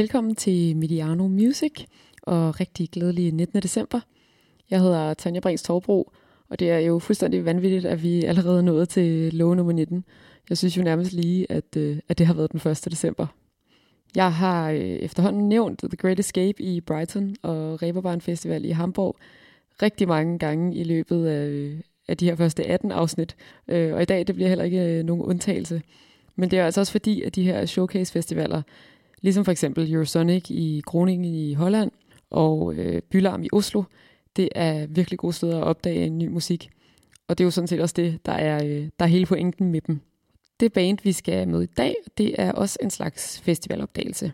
Velkommen til Mediano Music og rigtig glædelig 19. december. Jeg hedder Tanja Brings Torbro, og det er jo fuldstændig vanvittigt, at vi allerede er nået til lov nummer 19. Jeg synes jo nærmest lige, at, øh, at det har været den 1. december. Jeg har øh, efterhånden nævnt The Great Escape i Brighton og Reeperbahn Festival i Hamburg rigtig mange gange i løbet af, øh, af de her første 18 afsnit. Og i dag det bliver heller ikke nogen undtagelse. Men det er altså også fordi, at de her showcase-festivaler, ligesom for eksempel Eurosonic i Groningen i Holland og øh, Bylarm i Oslo, det er virkelig gode steder at opdage ny musik. Og det er jo sådan set også det, der er, øh, der er hele pointen med dem. Det band, vi skal med i dag, det er også en slags festivalopdagelse.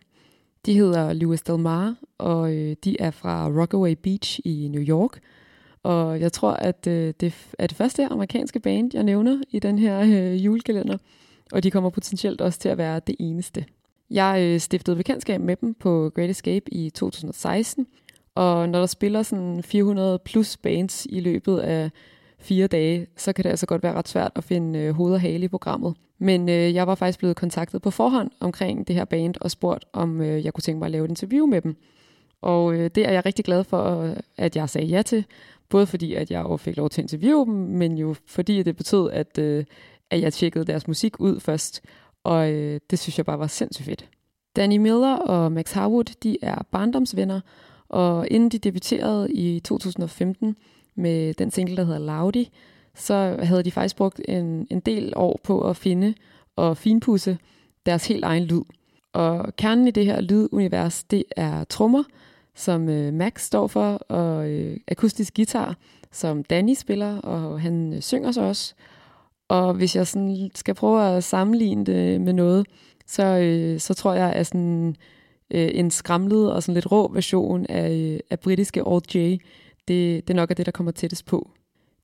De hedder Louis Del Mar, og øh, de er fra Rockaway Beach i New York. Og jeg tror, at øh, det er det første amerikanske band, jeg nævner i den her øh, julekalender. Og de kommer potentielt også til at være det eneste. Jeg øh, stiftede bekendtskab med dem på Great Escape i 2016, og når der spiller sådan 400 plus bands i løbet af fire dage, så kan det altså godt være ret svært at finde øh, hoved og hale i programmet. Men øh, jeg var faktisk blevet kontaktet på forhånd omkring det her band og spurgt, om øh, jeg kunne tænke mig at lave et interview med dem. Og øh, det er jeg rigtig glad for, at jeg sagde ja til. Både fordi, at jeg fik lov til at interviewe dem, men jo fordi det betød, at, øh, at jeg tjekkede deres musik ud først. Og øh, det synes jeg bare var sindssygt fedt. Danny Miller og Max Harwood, de er barndomsvenner, og inden de debuterede i 2015 med den single, der hedder Laudi, så havde de faktisk brugt en, en del år på at finde og finpudse deres helt egen lyd. Og kernen i det her lydunivers, det er trommer, som øh, Max står for, og øh, akustisk guitar, som Danny spiller, og han øh, synger så også. Og hvis jeg sådan skal prøve at sammenligne det med noget, så, øh, så tror jeg, at sådan, øh, en skramlet og sådan lidt rå version af, øh, af britiske Old J, det, det nok er det, der kommer tættest på.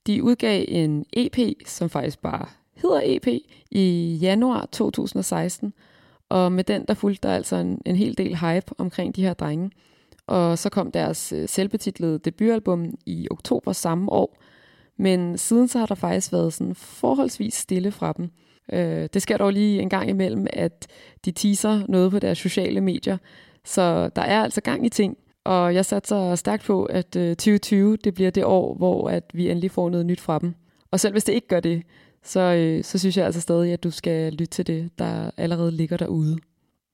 De udgav en EP, som faktisk bare hedder EP, i januar 2016, og med den der fulgte der altså en, en hel del hype omkring de her drenge. Og så kom deres øh, selvbetitlede debutalbum i oktober samme år, men siden så har der faktisk været sådan forholdsvis stille fra dem. Øh, det sker dog lige en gang imellem, at de teaser noget på deres sociale medier, så der er altså gang i ting. Og jeg satser stærkt på, at øh, 2020 det bliver det år, hvor at vi endelig får noget nyt fra dem. Og selv hvis det ikke gør det, så, øh, så synes jeg altså stadig, at du skal lytte til det, der allerede ligger derude.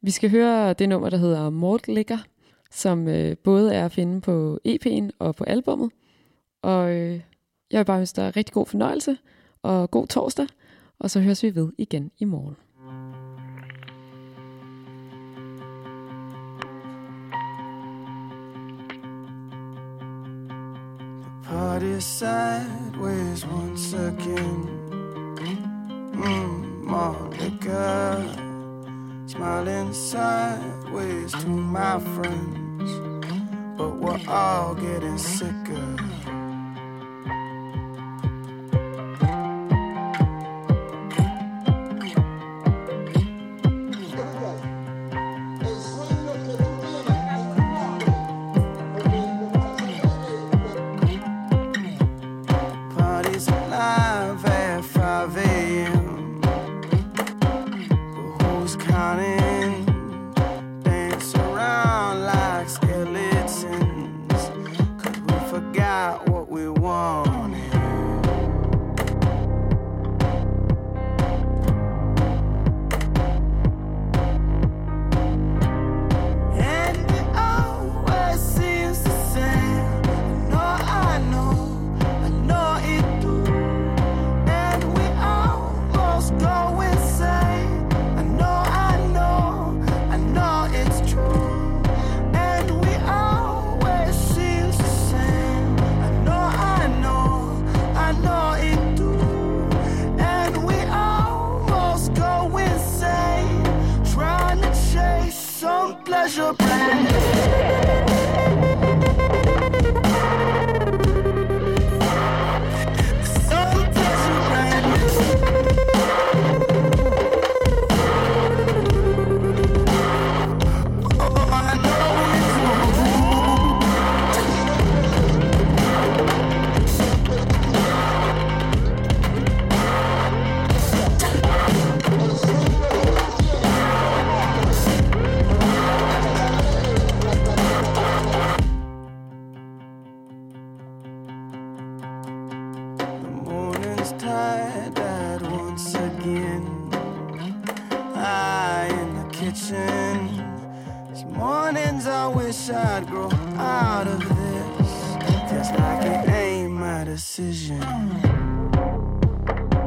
Vi skal høre det nummer, der hedder Mort Ligger, som øh, både er at finde på EP'en og på albummet. Og øh, jeg vil bare ønske dig rigtig god fornøjelse og god torsdag, og så høres vi ved igen i morgen. Party sideways once again. Mm, Monica, smiling sideways to my friends, but we're all getting sicker. is alive. Mornings I wish I'd grow out of this. Just like it ain't my decision.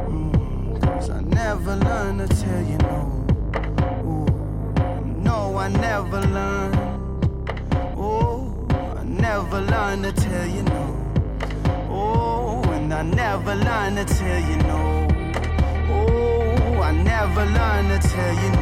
Mm, Cause I never learned to tell you no. Ooh, no, I never learned. Oh, I never learned to tell you no. Oh, and I never learned to tell you no. Oh, I never learned to tell you no.